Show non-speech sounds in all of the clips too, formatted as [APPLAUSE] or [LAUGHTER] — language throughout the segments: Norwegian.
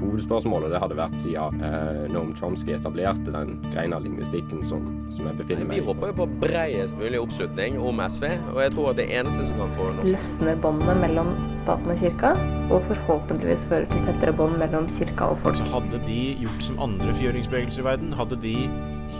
Hovedspørsmålet det hadde vært siden eh, Noam Chomsky etablerte den greina av lingvistikken som, som jeg befinner meg i. Vi håper jo på breiest mulig oppslutning om SV, og jeg tror at det eneste som kan få norsk løsner båndene mellom staten og kirka, og forhåpentligvis fører til tettere bånd mellom kirka og folk. Så hadde de gjort som andre frigjøringsbevegelser i verden, hadde de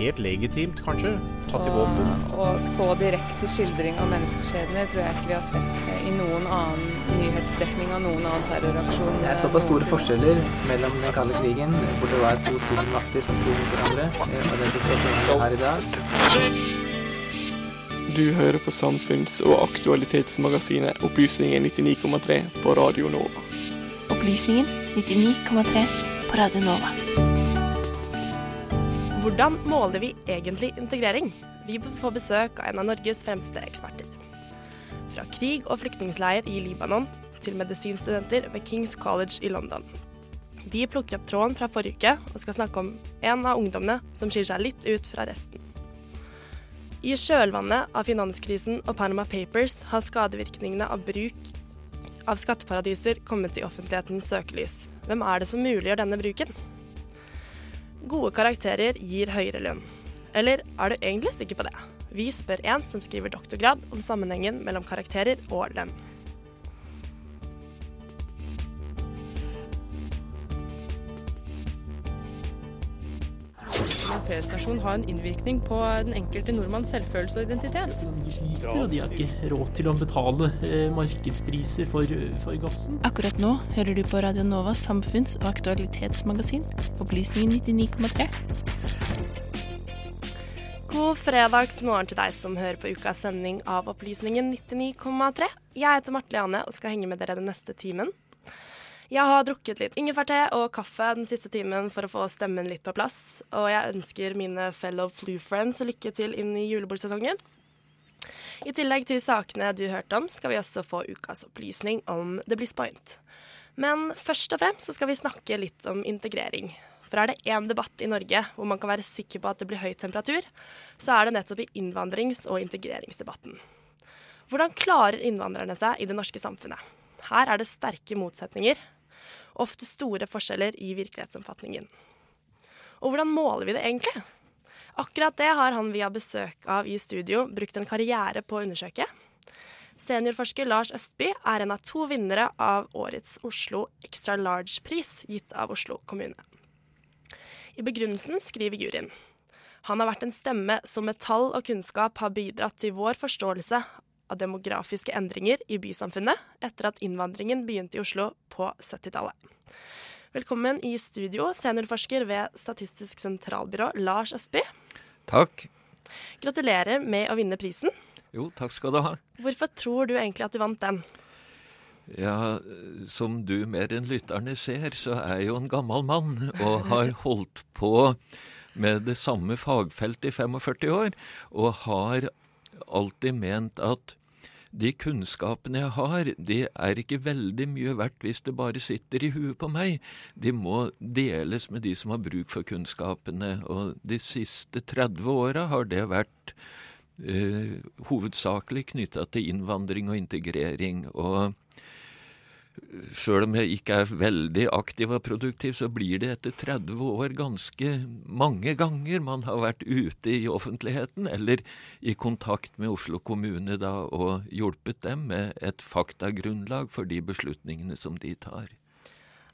helt legitimt kanskje tatt i våpen. Og så direkte skildring av menneskeskjebner tror jeg ikke vi har sett i noen annen nyhetsdekning av noen annen terroraksjon. Det er såpass store forskjeller mellom den kalde krigen, hvor det var to stormakter som sto mot hverandre, eh, og den situasjonen vi har i dag. Du hører på samfunns- og aktualitetsmagasinet Opplysningen 99,3 på Radio Nova. Opplysningen 99,3 på Radio Nova. Hvordan måler vi egentlig integrering? Vi får besøk av en av Norges fremste eksperter. Fra krig og flyktningleir i Libanon til medisinstudenter ved Kings College i London. Vi plukker opp tråden fra forrige uke og skal snakke om en av ungdommene som skiller seg litt ut fra resten. I kjølvannet av finanskrisen og Panama Papers har skadevirkningene av bruk av skatteparadiser kommet i offentlighetens søkelys. Hvem er det som muliggjør denne bruken? Gode karakterer gir høyere lønn. Eller er du egentlig sikker på det? Vi spør en som skriver doktorgrad om sammenhengen mellom karakterer og lønn. En feriestasjon har en innvirkning på den enkelte nordmanns selvfølelse og identitet. De sliter, og de har ikke råd til å betale eh, markedspriser for, for gassen. Akkurat nå hører du på Radio Novas samfunns- og aktualitetsmagasin, Opplysningen 99,3. God fredagsmorgen til deg som hører på ukas sending av Opplysningen 99,3. Jeg heter Marte Leane og skal henge med dere den neste timen. Jeg har drukket litt ingefærte og kaffe den siste timen for å få stemmen litt på plass, og jeg ønsker mine fellow flu friends lykke til inn i julebordsesongen. I tillegg til sakene du hørte om, skal vi også få ukas opplysning om The Bliss Point. Men først og fremst så skal vi snakke litt om integrering. For er det én debatt i Norge hvor man kan være sikker på at det blir høy temperatur, så er det nettopp i innvandrings- og integreringsdebatten. Hvordan klarer innvandrerne seg i det norske samfunnet? Her er det sterke motsetninger, ofte store forskjeller i virkelighetsoppfatningen. Og hvordan måler vi det egentlig? Akkurat det har han vi har besøk av i studio, brukt en karriere på å undersøke. Seniorforsker Lars Østby er en av to vinnere av årets Oslo Extra Large-pris, gitt av Oslo kommune. I begrunnelsen skriver juryen han har vært en stemme som med tall og kunnskap har bidratt til vår forståelse av demografiske endringer i bysamfunnet etter at innvandringen begynte i Oslo på 70-tallet. Velkommen i studio, seniorforsker ved Statistisk sentralbyrå, Lars Østby. Takk. Gratulerer med å vinne prisen. Jo, takk skal du ha. Hvorfor tror du egentlig at du vant den? Ja, som du mer enn lytterne ser, så er jeg jo en gammel mann og har [LAUGHS] holdt på med det samme fagfeltet i 45 år, og har alltid ment at de kunnskapene jeg har, de er ikke veldig mye verdt hvis det bare sitter i huet på meg. De må deles med de som har bruk for kunnskapene. Og de siste 30 åra har det vært eh, hovedsakelig knytta til innvandring og integrering. Og sjøl om jeg ikke er veldig aktiv og produktiv, så blir det etter 30 år ganske mange ganger man har vært ute i offentligheten eller i kontakt med Oslo kommune da, og hjulpet dem med et faktagrunnlag for de beslutningene som de tar.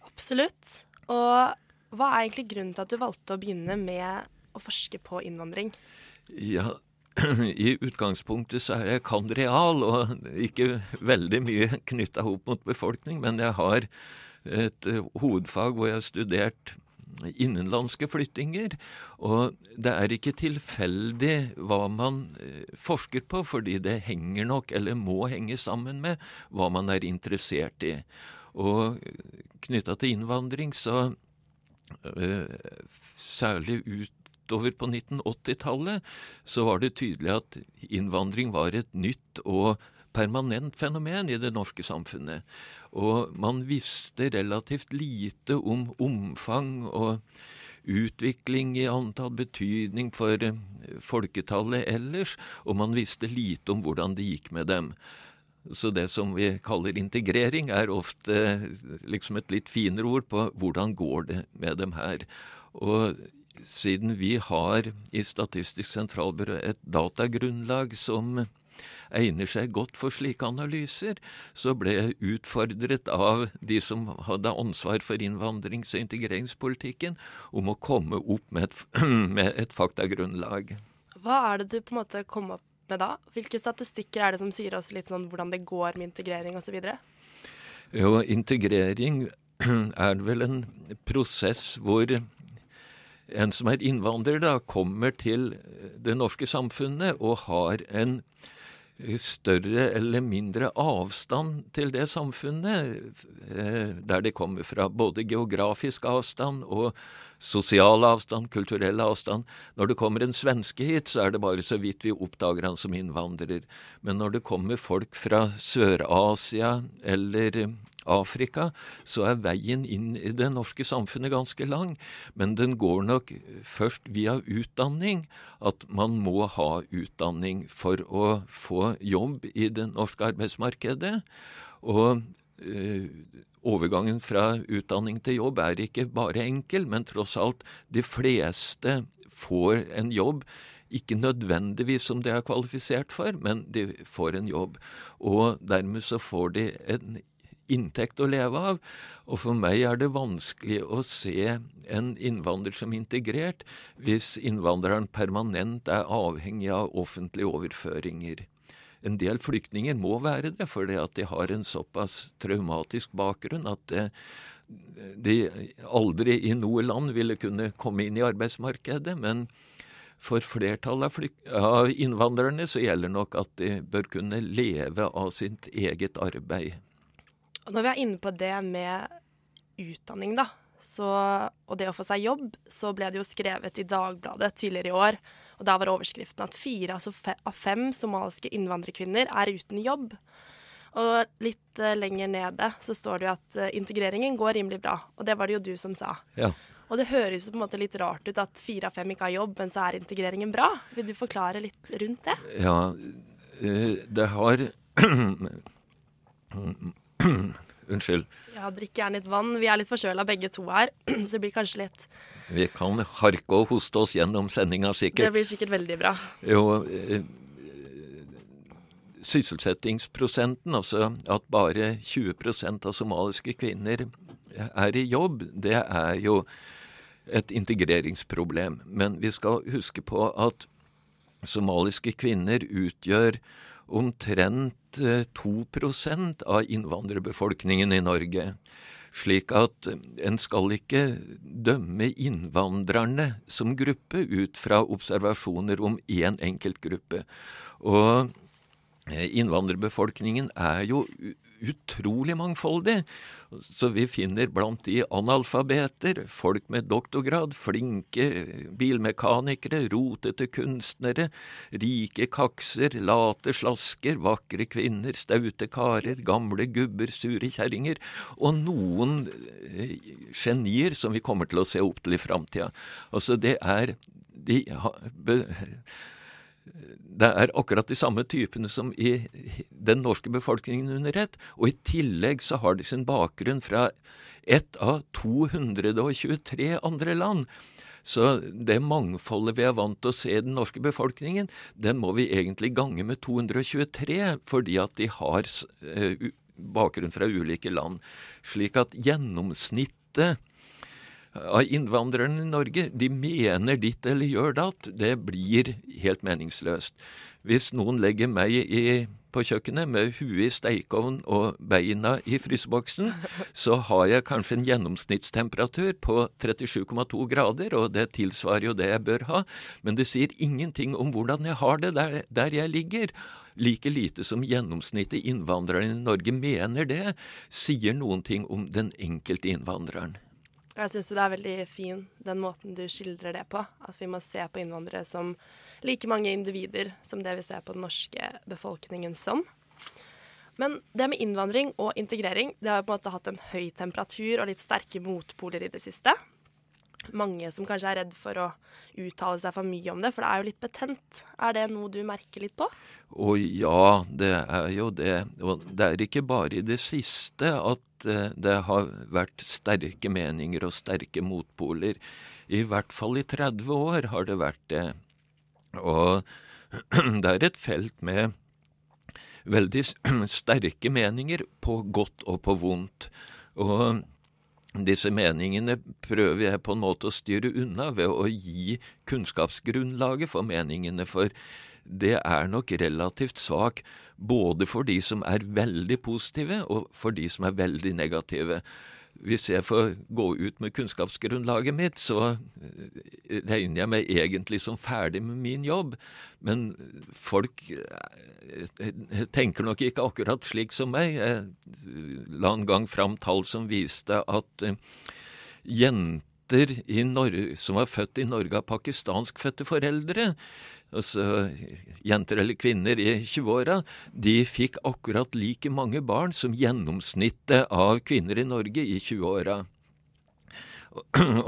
Absolutt. Og hva er egentlig grunnen til at du valgte å begynne med å forske på innvandring? Ja, [CLEARS THROAT] i utgangspunktet så er jeg kan-real, og ikke veldig mye knytta opp mot befolkning, men jeg har et uh, hovedfag hvor jeg har studert innenlandske flyttinger. Og det er ikke tilfeldig hva man uh, forsker på, fordi det henger nok, eller må henge sammen med, hva man er interessert i. Og knytta til innvandring, så uh, særlig ut utover på 1980-tallet så var det tydelig at innvandring var et nytt og permanent fenomen i det norske samfunnet. Og man visste relativt lite om omfang og utvikling i antall betydning for eh, folketallet ellers, og man visste lite om hvordan det gikk med dem. Så det som vi kaller integrering, er ofte eh, liksom et litt finere ord på hvordan går det med dem her. Og siden vi har i Statistisk sentralbyrå et datagrunnlag som egner seg godt for slike analyser, så ble jeg utfordret av de som hadde ansvar for innvandrings- og integreringspolitikken, om å komme opp med et, [CLEARS THROAT] med et faktagrunnlag. Hva er det du på en måte kom opp med da? Hvilke statistikker er det som sier oss litt sånn hvordan det går med integrering osv.? Jo, integrering [CLEARS THROAT] er vel en prosess hvor en som er innvandrer, da, kommer til det norske samfunnet og har en større eller mindre avstand til det samfunnet eh, der de kommer fra. Både geografisk avstand og sosial avstand, kulturell avstand. Når det kommer en svenske hit, så er det bare så vidt vi oppdager han som innvandrer. Men når det kommer folk fra Sør-Asia eller Afrika, så er veien inn i det norske samfunnet ganske lang. Men den går nok først via utdanning. At man må ha utdanning for å få jobb i det norske arbeidsmarkedet. Og øh, overgangen fra utdanning til jobb er ikke bare enkel, men tross alt de fleste får en jobb. Ikke nødvendigvis som de er kvalifisert for, men de får en jobb. Og dermed så får de en inntekt å leve av. Og for meg er det vanskelig å se en innvandrer som integrert hvis innvandreren permanent er avhengig av offentlige overføringer. En del flyktninger må være det fordi at de har en såpass traumatisk bakgrunn at de aldri i noe land ville kunne komme inn i arbeidsmarkedet. men for flertallet av, innvandrerne så gjelder nok at de bør kunne leve av sitt eget arbeid. Når vi er inne på det med utdanning, da, så, og det å få seg jobb, så ble det jo skrevet i Dagbladet tidligere i år. Og Der var overskriften at fire altså av fem somaliske innvandrerkvinner er uten jobb. Og litt uh, lenger nede så står det jo at uh, integreringen går rimelig bra. Og det var det jo du som sa. Ja. Og det høres på en måte litt rart ut at fire av fem ikke har jobb, men så er integreringen bra. Vil du forklare litt rundt det? Ja, uh, det har [CLEARS THROAT] [CLEARS THROAT] Unnskyld. Ja, drikk gjerne litt vann. Vi er litt forkjøla begge to her, [CLEARS THROAT] så det blir kanskje litt Vi kan harke og hoste oss gjennom sendinga, sikkert. Det blir sikkert veldig bra. Jo, eh, sysselsettingsprosenten, altså at bare 20% av somaliske kvinner er i jobb, det er jo et integreringsproblem. Men vi skal huske på at somaliske kvinner utgjør omtrent 2 eh, av innvandrerbefolkningen i Norge. Slik at en skal ikke dømme innvandrerne som gruppe ut fra observasjoner om én enkelt gruppe. Og eh, innvandrerbefolkningen er jo utrolig mangfoldig. Så vi finner blant de analfabeter, folk med doktorgrad, flinke bilmekanikere, rotete kunstnere, rike kakser, late slasker, vakre kvinner, staute karer, gamle gubber, sure kjerringer, og noen eh, genier som vi kommer til å se opp til i framtida. Altså, det er de, det er akkurat de samme typene som i den norske befolkningen under ett. Og i tillegg så har de sin bakgrunn fra ett av 223 andre land. Så det mangfoldet vi er vant til å se i den norske befolkningen, den må vi egentlig gange med 223, fordi at de har eh, bakgrunn fra ulike land. Slik at gjennomsnittet av innvandrerne i Norge, de mener ditt eller gjør datt, det blir helt meningsløst. Hvis noen legger meg i, på kjøkkenet med huet i stekeovn og beina i fryseboksen, så har jeg kanskje en gjennomsnittstemperatur på 37,2 grader, og det tilsvarer jo det jeg bør ha, men det sier ingenting om hvordan jeg har det der, der jeg ligger. Like lite som gjennomsnittet innvandrere i Norge mener det, sier noen ting om den enkelte innvandreren. Jeg syns det er veldig fin den måten du skildrer det på. At vi må se på innvandrere som like mange individer som det vi ser på den norske befolkningen som. Men det med innvandring og integrering det har på en måte hatt en høy temperatur og litt sterke motpoler i det siste. Mange som kanskje er redd for å uttale seg for mye om det, for det er jo litt betent. Er det noe du merker litt på? Å ja, det er jo det. Og det er ikke bare i det siste at eh, det har vært sterke meninger og sterke motpoler. I hvert fall i 30 år har det vært det. Og [CLEARS THROAT] det er et felt med veldig [CLEARS THROAT] sterke meninger på godt og på vondt. Og disse meningene prøver jeg på en måte å styre unna ved å gi kunnskapsgrunnlaget for meningene, for det er nok relativt svak både for de som er veldig positive, og for de som er veldig negative hvis jeg får gå ut med kunnskapsgrunnlaget mitt, så eh, regner jeg meg egentlig som ferdig med min jobb. Men folk eh, tenker nok ikke akkurat slik som meg. Jeg la en gang fram tall som viste at eh, jenter som var født i Norge av pakistanskfødte foreldre, altså jenter eller kvinner i 20-åra, de fikk akkurat like mange barn som gjennomsnittet av kvinner i Norge i 20-åra.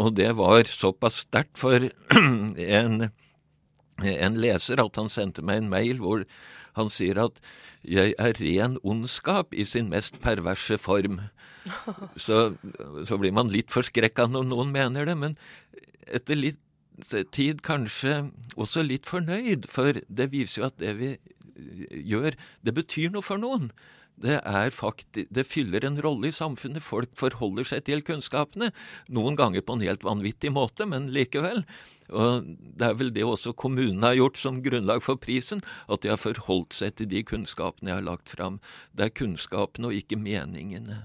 Og det var såpass sterkt for en, en leser at han sendte meg en mail hvor han sier at 'jeg er ren ondskap i sin mest perverse form'. Så, så blir man litt forskrekka når noen mener det, men etter litt tid kanskje også litt fornøyd, for det viser jo at det vi gjør, det betyr noe for noen. Det, faktisk, det fyller en rolle i samfunnet. Folk forholder seg til kunnskapene. Noen ganger på en helt vanvittig måte, men likevel. Og Det er vel det også kommunene har gjort som grunnlag for prisen, at de har forholdt seg til de kunnskapene jeg har lagt fram. Det er kunnskapene og ikke meningene.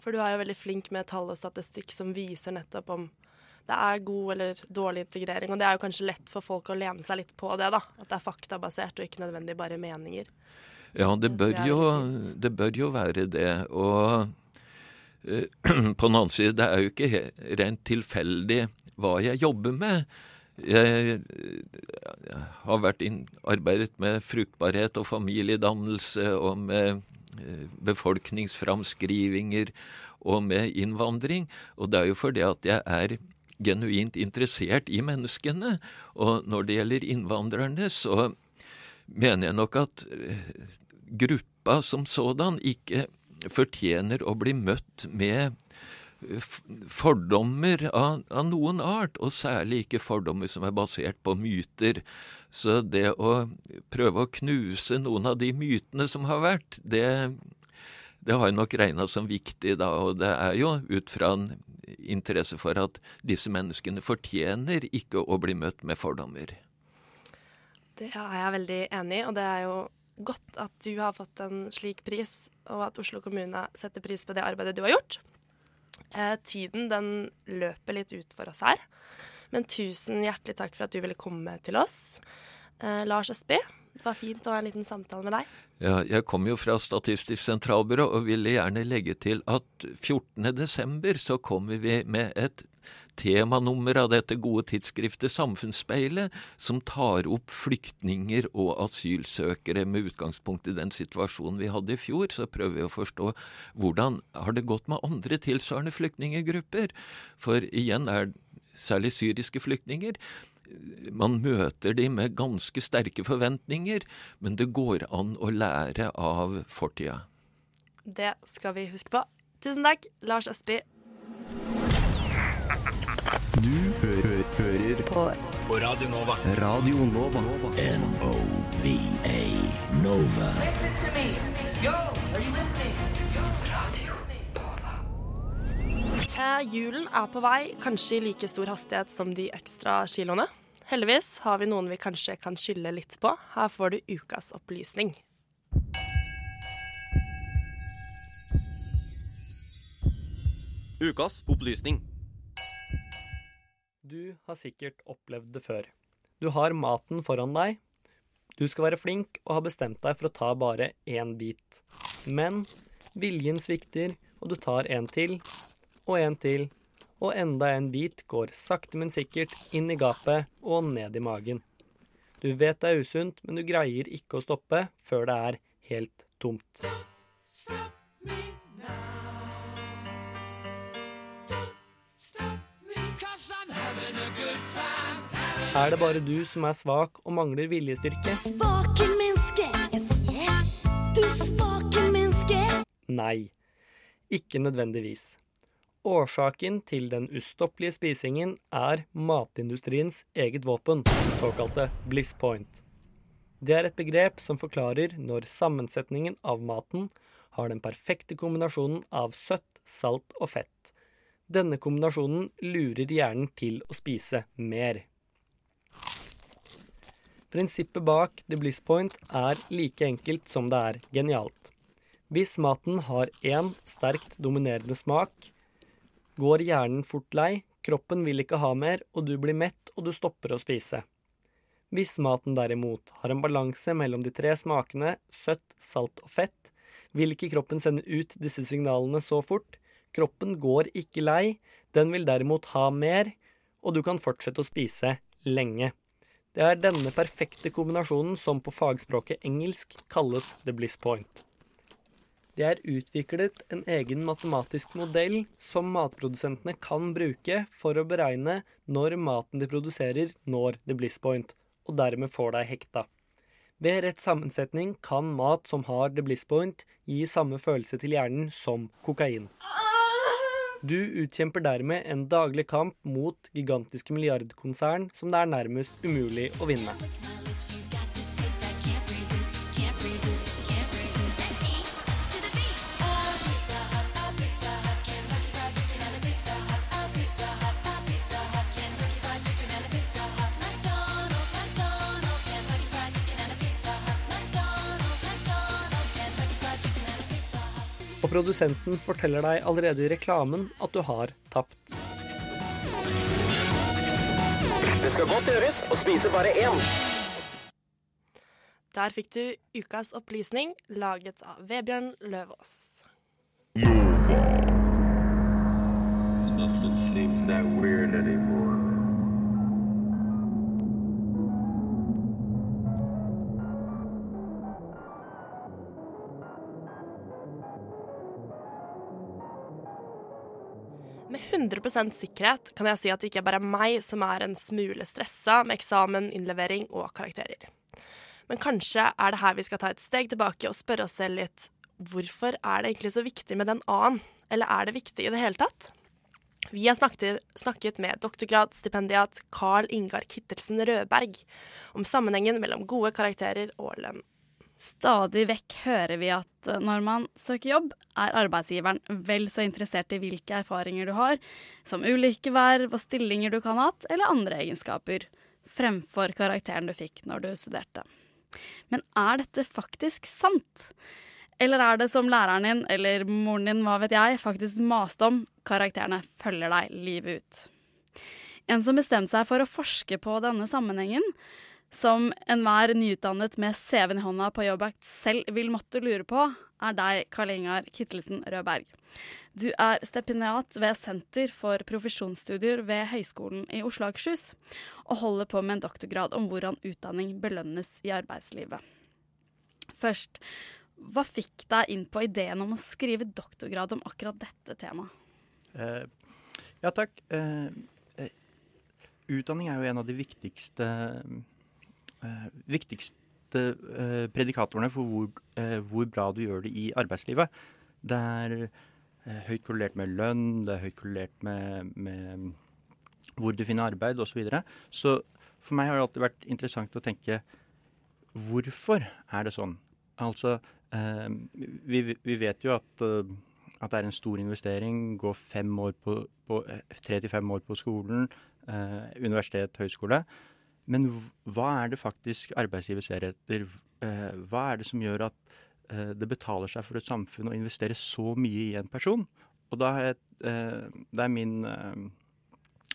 For du er jo veldig flink med tall og statistikk som viser nettopp om det er god eller dårlig integrering. Og det er jo kanskje lett for folk å lene seg litt på det, da. At det er faktabasert og ikke nødvendig bare meninger. Ja, det bør, jo, det bør jo være det. Og uh, [CLEARS THROAT] på den annen side, det er jo ikke rent tilfeldig hva jeg jobber med. Jeg, har vært inn, arbeidet med fruktbarhet og familiedannelse og med uh, befolkningsframskrivinger og med innvandring. Og det er jo fordi at jeg er genuint interessert i menneskene. Og når det gjelder innvandrerne, så mener jeg nok at eh, gruppa som sådan ikke fortjener å bli møtt med eh, fordommer av, av, noen art, og særlig ikke fordommer som er basert på myter. Så det å prøve å knuse noen av de mytene som har vært, det, det har jeg nok regna som viktig da, og det er jo ut fra en interesse for at disse menneskene fortjener ikke å bli møtt med fordommer. Det er jeg veldig enig i, og det er jo godt at du har fått en slik pris, og at Oslo kommune setter pris på det arbeidet du har gjort. Eh, tiden den løper litt ut for oss her, men tusen hjertelig takk for at du ville komme til oss. Eh, Lars Østby, det var fint å ha en liten samtale med deg. Ja, jeg kom jo fra Statistisk sentralbyrå og ville gjerne legge til at 14.12. så kommer vi med et temanummer av dette gode tidsskriftet Samfunnsspeilet, som tar opp flyktninger og asylsøkere med utgangspunkt i den situasjonen vi hadde i fjor. Så prøver vi å forstå hvordan har det gått med andre tilsvarende flyktningegrupper. For igjen er særlig syriske flyktninger man møter de med ganske sterke forventninger, men det går an å lære av fortida. Det skal vi huske på. Tusen takk, Lars Østby. Du hører, hører på, på Radio Nova. Radio Nova. N-O-V-A Nova. Listen to me. Yo, are you listening? Radio Nova. Eh, julen er på vei, kanskje i like stor hastighet som de ekstra kiloene. Heldigvis har vi noen vi kanskje kan skylde litt på. Her får du ukas opplysning. Ukas opplysning. Du har sikkert opplevd det før. Du har maten foran deg. Du skal være flink og har bestemt deg for å ta bare én bit. Men viljen svikter, og du tar en til og en til og enda en bit går sakte, men sikkert inn i gapet og ned i magen. Du vet det er usunt, men du greier ikke å stoppe før det er helt tomt. Er det bare du som er svak og mangler viljestyrke? Svake menneske, yes. Du svake menneske. Nei, ikke nødvendigvis. Årsaken til den ustoppelige spisingen er matindustriens eget våpen, såkalte bliss point. Det er et begrep som forklarer når sammensetningen av maten har den perfekte kombinasjonen av søtt, salt og fett. Denne kombinasjonen lurer hjernen til å spise mer. Prinsippet bak The Bliss Point er like enkelt som det er genialt. Hvis maten har én sterkt dominerende smak, går hjernen fort lei, kroppen vil ikke ha mer, og du blir mett og du stopper å spise. Hvis maten derimot har en balanse mellom de tre smakene søtt, salt og fett, vil ikke kroppen sende ut disse signalene så fort. Kroppen går ikke lei, den vil derimot ha mer, og du kan fortsette å spise lenge. Det er denne perfekte kombinasjonen som på fagspråket engelsk kalles the bliss point. Det er utviklet en egen matematisk modell som matprodusentene kan bruke for å beregne når maten de produserer når the bliss point, og dermed får deg hekta. Ved rett sammensetning kan mat som har the bliss point, gi samme følelse til hjernen som kokain. Du utkjemper dermed en daglig kamp mot gigantiske milliardkonsern som det er nærmest umulig å vinne. Produsenten forteller deg allerede i reklamen at du har tapt. Det skal godt gjøres å spise bare én. Der fikk du ukas opplysning, laget av Vebjørn Løvaas. Nothing seems that weird anymore. Med 100% sikkerhet kan jeg si at det ikke er bare meg som er en smule stressa med eksamen, innlevering og karakterer. Men kanskje er det her vi skal ta et steg tilbake og spørre oss selv litt hvorfor er det egentlig så viktig med den A-en? Eller er det viktig i det hele tatt? Vi har snakket med doktorgradsstipendiat Carl Ingar Kittelsen Rødberg om sammenhengen mellom gode karakterer og lønn. Stadig vekk hører vi at eh, når man søker jobb, er arbeidsgiveren vel så interessert i hvilke erfaringer du har, som ulike verv og stillinger du kan ha hatt, eller andre egenskaper, fremfor karakteren du fikk når du studerte. Men er dette faktisk sant? Eller er det som læreren din, eller moren din, hva vet jeg, faktisk maste om, karakterene følger deg livet ut? En som bestemte seg for å forske på denne sammenhengen, som enhver nyutdannet med CV-en i hånda på jobbakt selv vil måtte lure på, er deg, Karl Ingar Kittelsen Rødberg. Du er stipendiat ved Senter for profesjonsstudier ved Høgskolen i Oslo og Akershus, og holder på med en doktorgrad om hvordan utdanning belønnes i arbeidslivet. Først, hva fikk deg inn på ideen om å skrive doktorgrad om akkurat dette temaet? Uh, ja, takk. Uh, uh, utdanning er jo en av de viktigste, eh, viktigste eh, predikatorene for hvor, eh, hvor, bra du gjør det i arbeidslivet. Det er høyt korrelert med lønn, det er høyt korrelert med, med hvor du finner arbeid osv. Så, videre. så for meg har det alltid vært interessant å tenke hvorfor er det sånn? Altså, eh, vi, vi, vet jo at, at, det er en stor investering. Gå fem år på, på tre til fem år på skolen, eh, universitet, høyskole. Men hva er det faktisk arbeidsgiver ser etter? Eh, hva er det som gjør at det betaler seg for et samfunn å investere så mye i en person? Og da er, det er min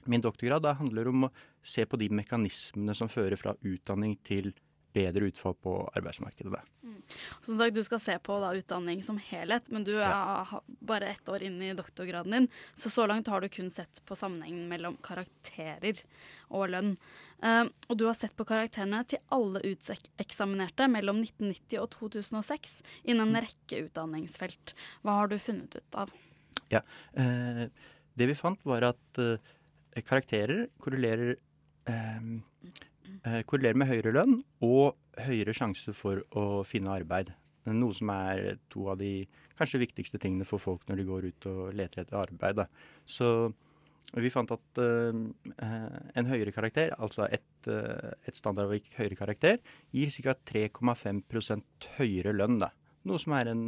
min doktorgrad da handler om å se på de mekanismene som fører fra utdanning til bedre utfall på arbeidsmarkedet. Mm. Som sagt, Du skal se på da, utdanning som helhet, men du er ja. bare ett år inn i doktorgraden din. Så så langt har du kun sett på sammenhengen mellom karakterer og lønn. Uh, og du har sett på karakterene til alle uteksaminerte mellom 1990 og 2006 innen en rekke utdanningsfelt. Hva har du funnet ut av? Ja. uh, det vi fant, var at uh, karakterer korrelerer, eh, eh, korrelerer med høyere lønn og høyere sjanse for å finne arbeid. Noe som er to av de kanskje viktigste tingene for folk når de går ut og leter etter arbeid. Da. Så vi fant at eh, eh, en høyere karakter, altså et, uh, et standardavvik høyere karakter, gir ca. 3,5 høyere lønn. Da. Noe som er en,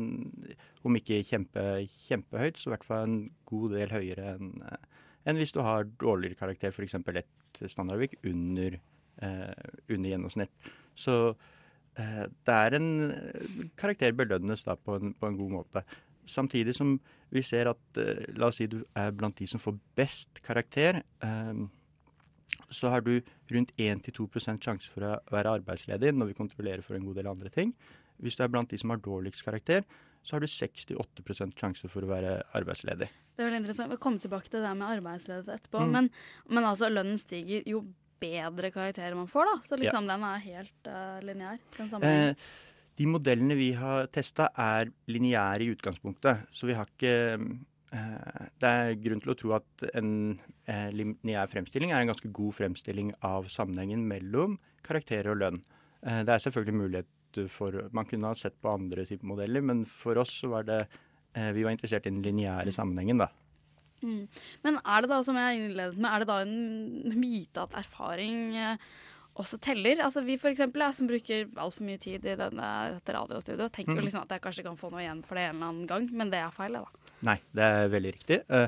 om ikke kjempe, kjempehøyt, så i hvert fall en god del høyere enn eh, enn hvis du har dårligere karakter, f.eks. et standardavvik under, eh, under gjennomsnitt. Så eh, det er en Karakter belønnes da på en, på en god måte. Samtidig som vi ser at eh, La oss si du er blant de som får best karakter. eh, så har du rundt 1-2% sjanse for å være arbeidsledig når vi kontrollerer for en god del andre ting. Hvis du er blant de som har dårligst karakter, så har du 6-8 sjanse for å være arbeidsledig. Det er veldig interessant. Vi kommer tilbake til det med arbeidsledighet etterpå. Mm. Men, men altså, lønnen stiger jo bedre karakterer man får, da. Så liksom den er helt uh, lineær. Eh, de modellene vi har testa, er lineære i utgangspunktet. Så vi har ikke eh, Det er grunn til å tro at en eh, lineær fremstilling er en ganske god fremstilling av sammenhengen mellom karakterer og lønn. Eh, det er selvfølgelig mulighet for Man kunne ha sett på andre typer modeller, men for oss så var det eh, Vi var interessert i den lineære sammenhengen, da. Mm. Men er det da, som jeg innledet med, er det da en myte at erfaring eh, også teller? Altså Vi for eksempel, jeg, som bruker altfor mye tid i denne, dette radiostudioet, tenker jo Mhm. liksom at jeg kanskje kan få noe igjen for det en eller annen gang, men det er feil, da. Nei, det er veldig riktig. Uh,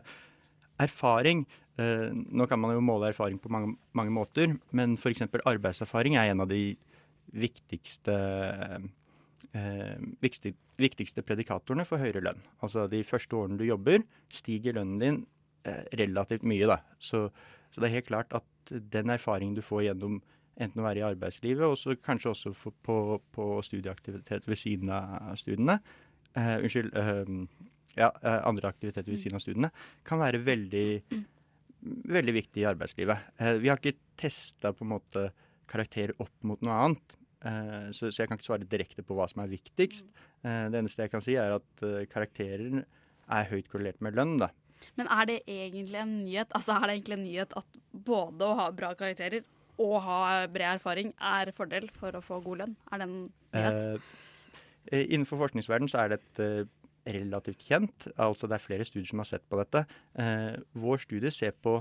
erfaring uh, Nå kan man jo måle erfaring på mange, mange måter, men f.eks. arbeidserfaring er en av de viktigste viktig, viktigste predikatorene for høyere lønn. Altså de første årene du jobber, stiger lønnen din eh, relativt mye. Da. Så, så det er helt klart at den erfaringen du får gjennom enten å være i arbeidslivet, og kanskje også på, på studieaktivitet ved siden av studiene, eh, unnskyld, eh, ja, eh, andre aktiviteter ved siden av studiene, kan være veldig, veldig viktig i arbeidslivet. Eh, vi har ikke testa karakterer opp mot noe annet, eh, så, så jeg kan ikke svare direkte på hva som er viktigst. Eh, det eneste jeg kan si, er at eh, karakterer er høyt korrelert med lønn, da. Men er det egentlig en nyhet? Altså er det egentlig en nyhet at både å ha bra karakterer og ha bred erfaring er fordel for å få god lønn? Er det en nyhet? Eh, innenfor forskningsverdenen så er dette relativt kjent. Altså det er flere studier som har sett på dette. Eh, vår studie ser på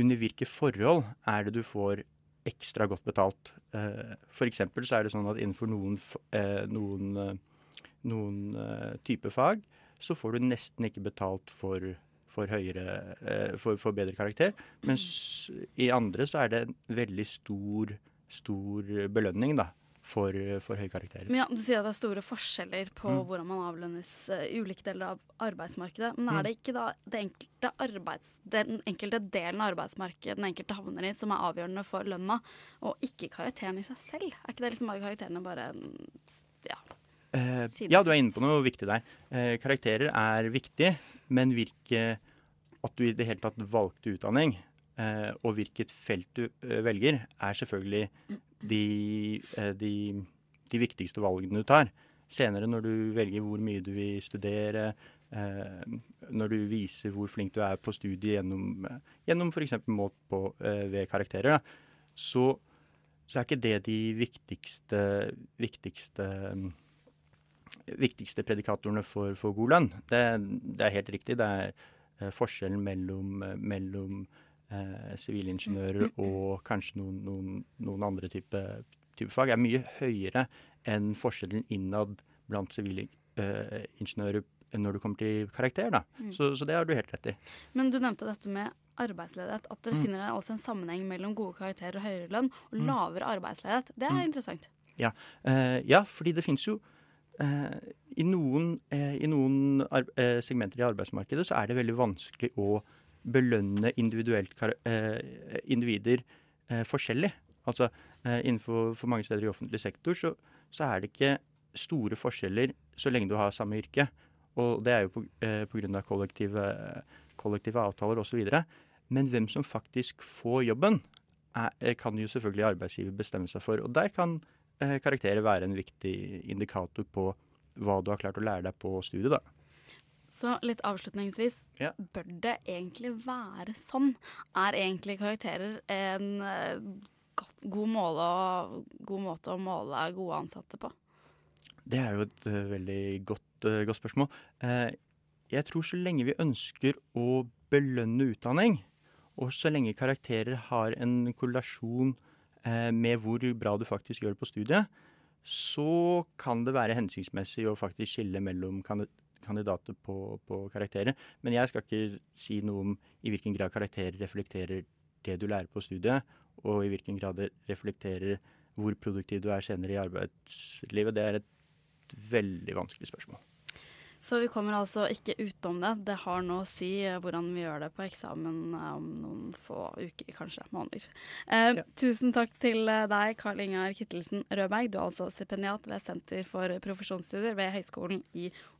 under hvilke forhold er det du får ekstra godt betalt. Eh, eksempel så er det sånn at innenfor noen, eh, noen, eh, noen eh, type fag så får du nesten ikke betalt for, for, høyere, for, for bedre karakter. Mens i andre så er det en veldig stor, stor belønning da, for, for høye karakterer. Men ja, Du sier at det er store forskjeller på Mm. hvordan man avlønnes eh, i ulike deler av arbeidsmarkedet. Men Mm. er det ikke da det enkelte arbeids, den enkelte delen av arbeidsmarkedet den enkelte havner i, som er avgjørende for lønna, og ikke karakteren i seg selv? Er ikke det liksom bare karakterene bare ja, Eh, ja, du er inne på noe viktig der. Eh, karakterer er viktig, men hvilke At du i det hele tatt valgte utdanning, eh, og hvilket felt du eh, velger, er selvfølgelig de, eh, de, de viktigste valgene du tar. Senere, når du velger hvor mye du vil studere, eh, når du viser hvor flink du er på studiet gjennom, eh, gjennom f.eks. målt på ved karakterer, da, så, så er ikke det de viktigste, viktigste viktigste predikatorene for, for god lønn. Det, det er helt riktig. Det er forskjellen mellom, mellom sivilingeniører og kanskje noen, noen, noen andre type, type fag er mye høyere enn forskjellen innad blant sivilingeniører når det kommer til karakter. Mm. Så, så det har du helt rett i. Men du nevnte dette med arbeidsledighet. At dere Mm. finner altså en sammenheng mellom gode karakterer og høyere lønn og Mm. lavere arbeidsledighet. Det er Mm. interessant. Ja, eh, ja fordi det finnes jo eh, I noen, eh, i noen eh, segmenter i arbeidsmarkedet så er det veldig vanskelig å belønne eh, individer eh, forskjellig. Altså eh, innenfor for mange steder i offentlig sektor så, så er det ikke store forskjeller så lenge du har samme yrke. Og det er jo på, eh, kollektive, kollektive avtaler osv. Men hvem som faktisk får jobben, er, eh, kan jo selvfølgelig arbeidsgiver bestemme seg for. Og der kan eh, karakterer være en viktig indikator på hva du har klart å lære deg på studiet. da. Så litt avslutningsvis, Ja. bør det egentlig være sånn? Er egentlig karakterer en eh, god, måle, god måte å måle gode ansatte på? Det er jo et eh, veldig godt, eh, godt spørsmål. Jeg tror så lenge vi ønsker å belønne utdanning, og så lenge karakterer har en korrelasjon med hvor bra du faktisk gjør det på studiet, så kan det være hensiktsmessig å faktisk skille mellom kandidater på, på karakterer. Men jeg skal ikke si noe om i hvilken grad karakterer reflekterer det du lærer på studiet, og i hvilken grad det reflekterer hvor produktiv du er senere i arbeidslivet. Det er et veldig vanskelig spørsmål. Så vi kommer altså ikke utenom det. Det har noe å si eh, hvordan vi gjør det på eksamen eh, om noen få uker, kanskje måneder. Eh, Tusen takk til eh, deg, Karl Ingar Kittelsen Rødberg. Du er altså stipendiat ved Senter for profesjonsstudier ved Høgskolen i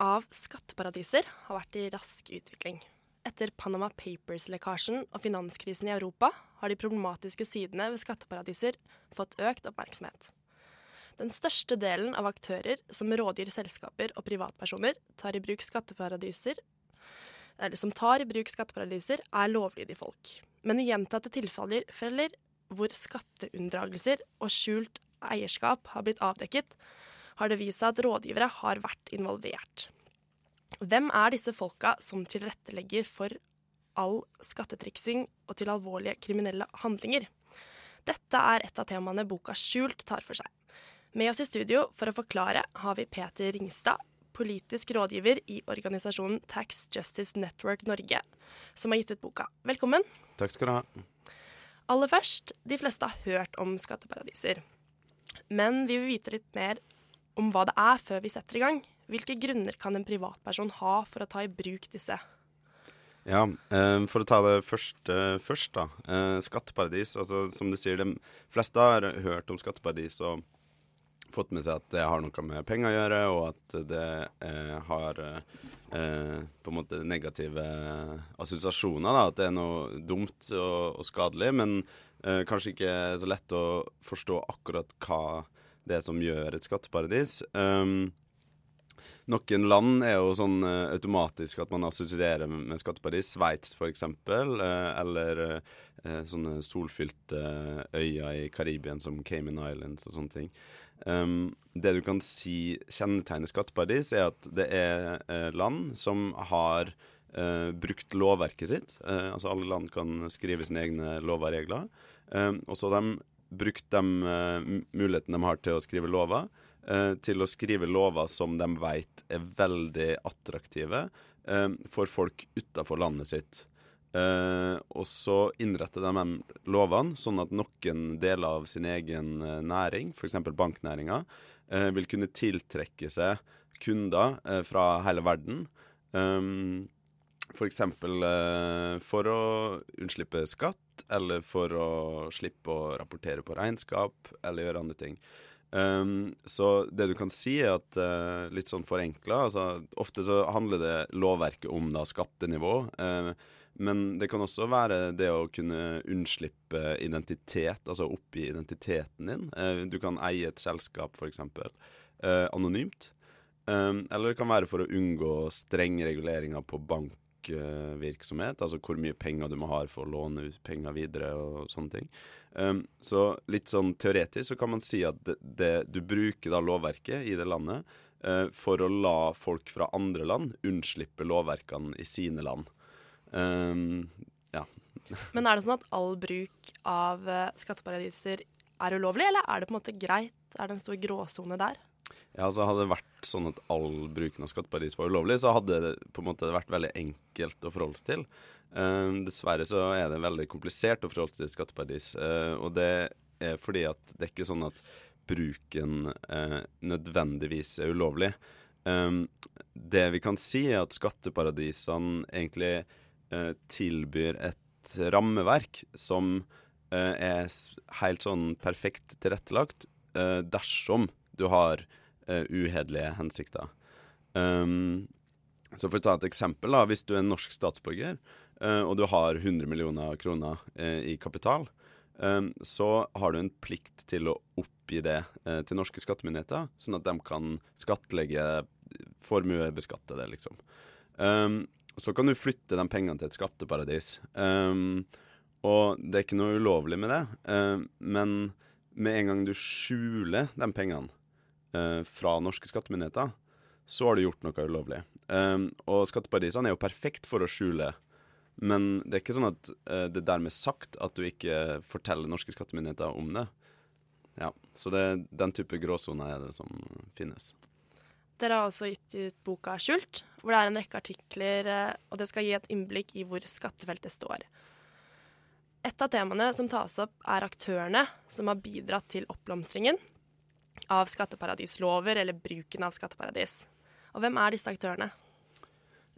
av skatteparadiser har vært i rask utvikling. Etter Panama Papers-lekkasjen og finanskrisen i Europa har de problematiske sidene ved skatteparadiser fått økt oppmerksomhet. Den største delen av aktører som rådgir selskaper og privatpersoner tar i bruk skatteparadiser, eller som tar i bruk skatteparadiser, er lovlydige folk. Men i gjentatte tilfeller feller hvor skatteunndragelser og skjult eierskap har blitt avdekket, har det vist seg at rådgivere har vært involvert. Hvem er disse folka som tilrettelegger for all skattetriksing og til alvorlige kriminelle handlinger? Dette er et av temaene boka Skjult tar for seg. Med oss i studio for å forklare har vi Peter Ringstad, politisk rådgiver i organisasjonen Tax Justice Network Norge, som har gitt ut boka. Velkommen. Takk skal du ha. Aller først, de fleste har hørt om skatteparadiser. Men vi vil vite litt mer om hva det er før vi setter i gang. Hvilke grunner kan en privatperson ha for å ta i bruk disse? Ja, eh, For å ta det først, først, da. Eh, skatteparadis. altså Som du sier, de fleste har hørt om skatteparadis og fått med seg at det har noe med penger å gjøre, og at det eh, har eh, på en måte negative assosiasjoner. da, At det er noe dumt og, skadelig. Men eh, kanskje ikke så lett å forstå akkurat hva det som gjør et skatteparadis. Um, noen land er jo sånn uh, automatisk at man assosierer med, med skatteparadis. Sveits f.eks. Uh, eller uh, sånne solfylte øyer i Karibien som Cayman Islands og sånne ting. Um, det du kan si kjennetegner skatteparadis, er at det er land som har brukt lovverket sitt. Altså alle land kan skrive sine egne lover og regler. Um, og så har de brukt de uh, mulighetene de har til å skrive lover, uh, til å skrive lover som de vet er veldig attraktive uh, for folk utafor landet sitt. og så innretter de lovene sånn at noen deler av sin egen næring, f.eks. banknæringa, vil kunne tiltrekke seg kunder fra hele verden. Um, F.eks. Uh, for å unnslippe skatt, eller for å slippe å rapportere på regnskap, eller gjøre andre ting. Um, så det du kan si, er at uh, litt sånn forenkla altså, Ofte så handler det lovverket om da skattenivå. Uh, men det kan også være det å kunne unnslippe identitet, altså oppgi identiteten din. Uh, du kan eie et selskap, f.eks. Uh, anonymt. Um, eller det kan være for å unngå strenge reguleringer på bank bankvirksomhet, altså hvor mye penger du må ha for å låne ut penger videre og sånne ting. Um, så litt sånn teoretisk så kan man si at det, det, du bruker da lovverket i det landet uh, for å la folk fra andre land unnslippe lovverkene i sine land. Um, ja. [LAUGHS] Men er det sånn at all bruk av eh, skatteparadiser er ulovlig, eller er det på en måte greit? Er det en stor gråsone der? Ja, altså Hadde det vært sånn at all bruken av skatteparadis var ulovlig, så hadde det på en måte vært veldig enkelt å forholde seg til. Eh, dessverre så er det veldig komplisert å forholde seg til skatteparadis. Uh, og det er fordi at det er ikke sånn at bruken uh, nødvendigvis er ulovlig. Um, det vi kan si, er at skatteparadisene egentlig eh, tilbyr et rammeverk som eh, er helt sånn perfekt tilrettelagt eh, dersom du har eh, uhederlige hensikter. Um, så for å ta et eksempel, da, hvis du er en norsk statsborger uh, og du har 100 millioner kroner uh, i kapital, um, så har du en plikt til å oppgi det uh, til norske skattemyndigheter, sånn at de kan skattlegge, formuebeskatte det, liksom. Um, så kan du flytte de pengene til et skatteparadis. Um, og det er ikke noe ulovlig med det, men med en gang du skjuler de pengene fra norske skattemyndigheter, så har du gjort noe ulovlig. Um, og skatteparadisene er jo perfekt for å skjule, men det er ikke sånn at eh, det er dermed sagt at du ikke forteller norske skattemyndigheter om det. Ja, Så det, den type gråsoner er det som finnes. Dere har også gitt ut boka 'Skjult', hvor det er en rekke artikler, eh, og det skal gi et innblikk i hvor skattefeltet står. Et av temaene som tas opp, er aktørene som har bidratt til oppblomstringen av skatteparadislover eller bruken av skatteparadis. Og hvem er disse aktørene?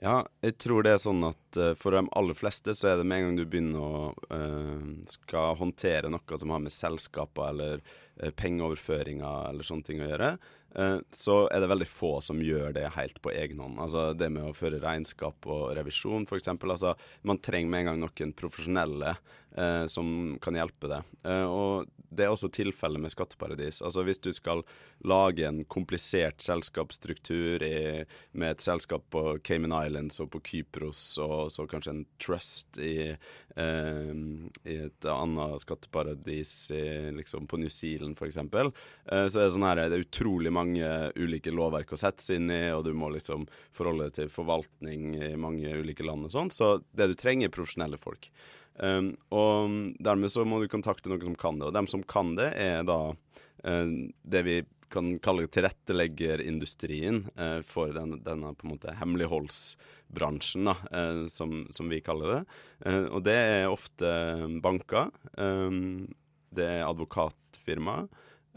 Ja, jeg tror det er sånn at eh, for de aller fleste så er det med en gang du begynner å uh, skal håndtere noe som har med selskaper eller uh, pengeoverføringer eller sånne ting å gjøre, eh, så er det veldig få som gjør det helt på egen hånd. Altså det med å føre regnskap og revisjon, f.eks. Altså, man trenger med en gang noen profesjonelle eh, som kan hjelpe det. Eh, og det er også tilfellet med skatteparadis. Altså Hvis du skal lage en komplisert selskapsstruktur i, med et selskap på Cayman Islands og på Kypros, og så kanskje en trust i, eh, i et annet skatteparadis i, liksom på New Zealand f.eks., eh, så er det sånn her det er utrolig mange ulike lovverk å sette seg inn i, og du må liksom forholde deg til forvaltning i mange ulike land og sånn. Så det du trenger, er profesjonelle folk. Um, og dermed så må du kontakte noen som kan det. Og dem som kan det, er da uh, det vi kan kalle tilretteleggerindustrien uh, for den, denne på en måte hemmeligholdsbransjen, da, uh, som, som vi kaller det. Og det er ofte banker, um, det er advokatfirmaer,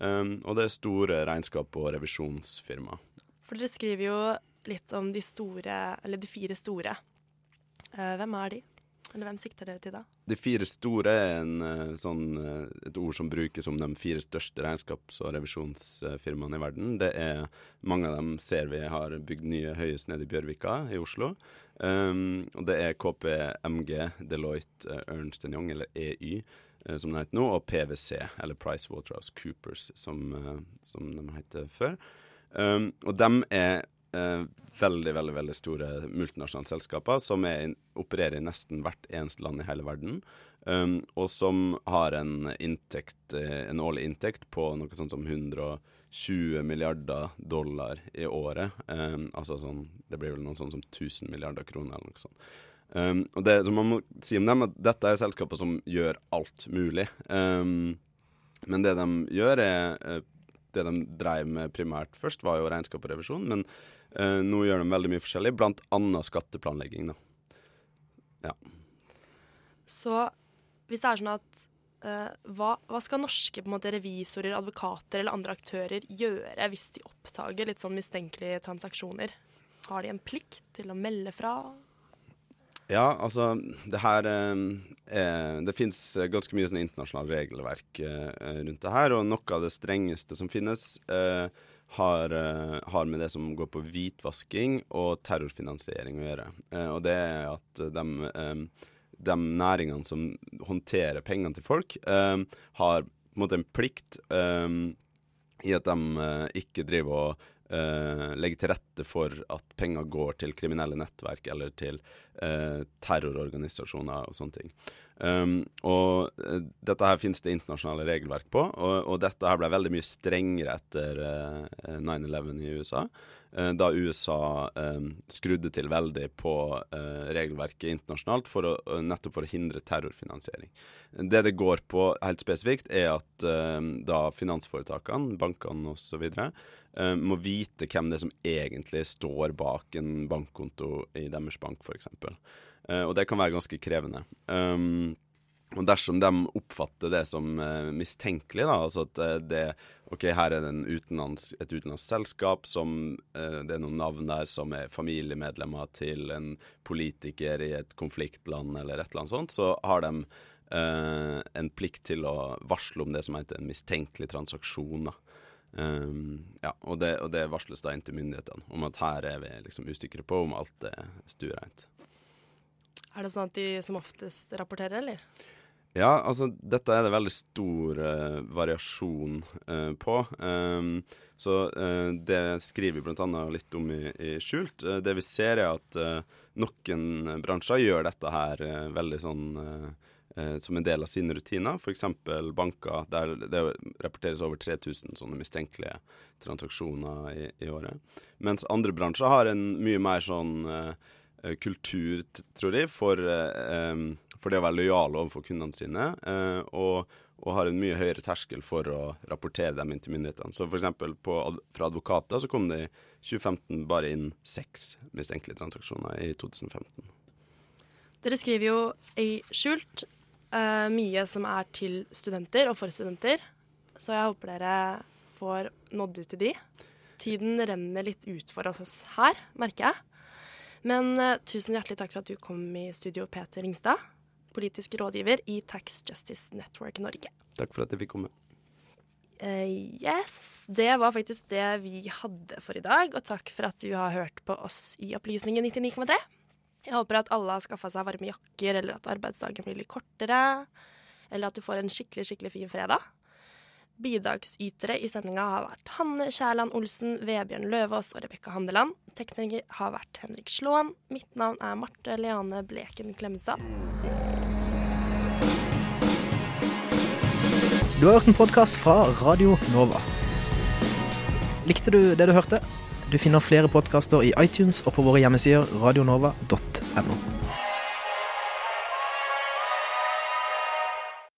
um, og det er store regnskap- og revisjonsfirmaer. For dere skriver jo litt om de store, eller de fire store. Hvem er de? Eller hvem sikter dere til da? De fire store er en, eh, sånn, eh, et ord som brukes om de fire største regnskaps- og revisjonsfirmaene i verden. Det er Mange av dem ser vi har bygd nye høyest nede i Bjørvika i Oslo. Um, og det er KPMG, Deloitte, eh, Ernst Young, eller EY, som det heter nå, og PwC, eller PricewaterhouseCoopers, som, Coopers, som de heter før. Um, og de er eh, veldig, veldig veldig store multinasjonale selskaper som in- opererer i nesten hvert eneste land i hele verden, um, og som har en inntekt, eh, en årlig inntekt på noe sånt som 120 milliarder dollar i året. Um, altså sånn, det blir vel noe sånt som 1000 milliarder kroner eller noe sånt. Um, og det som man må si om dem, at dette er selskaper som gjør alt mulig. Um, men det de gjør, er eh, Det de drev med primært først, var jo regnskap og revisjon, men eh, nå gjør de veldig mye forskjellig, blant annet skatteplanlegging. da. Ja. Så hvis det er sånn at eh, hva, hva skal norske måte, revisorer, advokater eller andre aktører gjøre hvis de oppdager litt sånn mistenkelige transaksjoner? Har de en plikt til å melde fra? Ja, altså det her eh, er, Det fins ganske mye sånn internasjonalt regelverk eh, rundt det her, og noe av det strengeste som finnes, eh, har, eh, har med det som går på hvitvasking og terrorfinansiering å gjøre. Eh, og det er at de, eh, de næringene som håndterer pengene til folk, har på en måte en plikt i at de ikke driver og Uh, legge til rette for at penger går til kriminelle nettverk eller til uh, terrororganisasjoner og sånne ting. Um, og eh, dette her finnes det internasjonale regelverk på, og, og dette her ble veldig mye strengere etter uh, 9-11 i USA. Uh, da USA eh, skrudde til veldig på uh, regelverket internasjonalt for å, eh, nettopp for å hindre terrorfinansiering. Det det går på helt spesifikt, er at eh, da finansforetakene, bankene osv., uh, må vite hvem det er som egentlig står bak en bankkonto i deres bank, f.eks. Uh, og det kan være ganske krevende. Um, og dersom de oppfatter det som uh, mistenkelig, da, altså at uh, det OK, her er det utenlands, et utenlandsk selskap som uh, Det er noen navn der som er familiemedlemmer til en politiker i et konfliktland eller et eller annet sånt, så har de en plikt til å varsle om det som heter en mistenkelig transaksjon. da. Um, ja, og det, og det varsles da inn til myndighetene om at her er vi liksom usikre på om alt er stuereint. Er det sånn at de som oftest rapporterer, eller? Ja, altså dette er det veldig stor uh, variasjon uh, på. Um, så uh, det skriver vi bl.a. litt om i, i Skjult. Det vi ser er at noen bransjer gjør dette her veldig sånn eh, som en del av sine rutiner. F.eks. banker, der det rapporteres over 3000 sånne mistenkelige transaksjoner i, i året. Mens andre bransjer har en mye mer sånn eh, eh, kultur, tror jeg, for, eh, for det å være lojale overfor kundene sine. og, og har en mye høyere terskel for å rapportere dem inn til myndighetene. Så eksempel fra advokater så kom det i 2015 bare inn seks mistenkelige transaksjoner i 2015. Dere skriver jo i skjult eh, mye som er til studenter og for studenter, så jeg håper dere får nådd ut til de. Tiden renner litt ut for oss her, merker jeg. Men uh, tusen hjertelig takk for at du kom i studio, Peter Ringstad, politisk rådgiver i Tax Justice Network Norge. Takk for at jeg fikk komme. Uh, yes, det var faktisk det vi hadde for i dag. Og takk for at du har hørt på oss i Opplysningen 99,3. Jeg håper at alle har skaffa seg varme jakker, eller at arbeidsdagen blir litt kortere. Eller at du får en skikkelig, skikkelig fin fredag. Bidragsytere i sendinga har vært Hanne Kjærland Olsen, Vebjørn Løvaas og Rebekka Handeland. Tekniker har vært Henrik Slåen. Mitt navn er Marte Leane Bleken Klemstad. Du har hørt en podkast fra Radio Nova. Likte du det du hørte? Du finner flere podkaster i iTunes og på våre hjemmesider radionova.no. Admiral.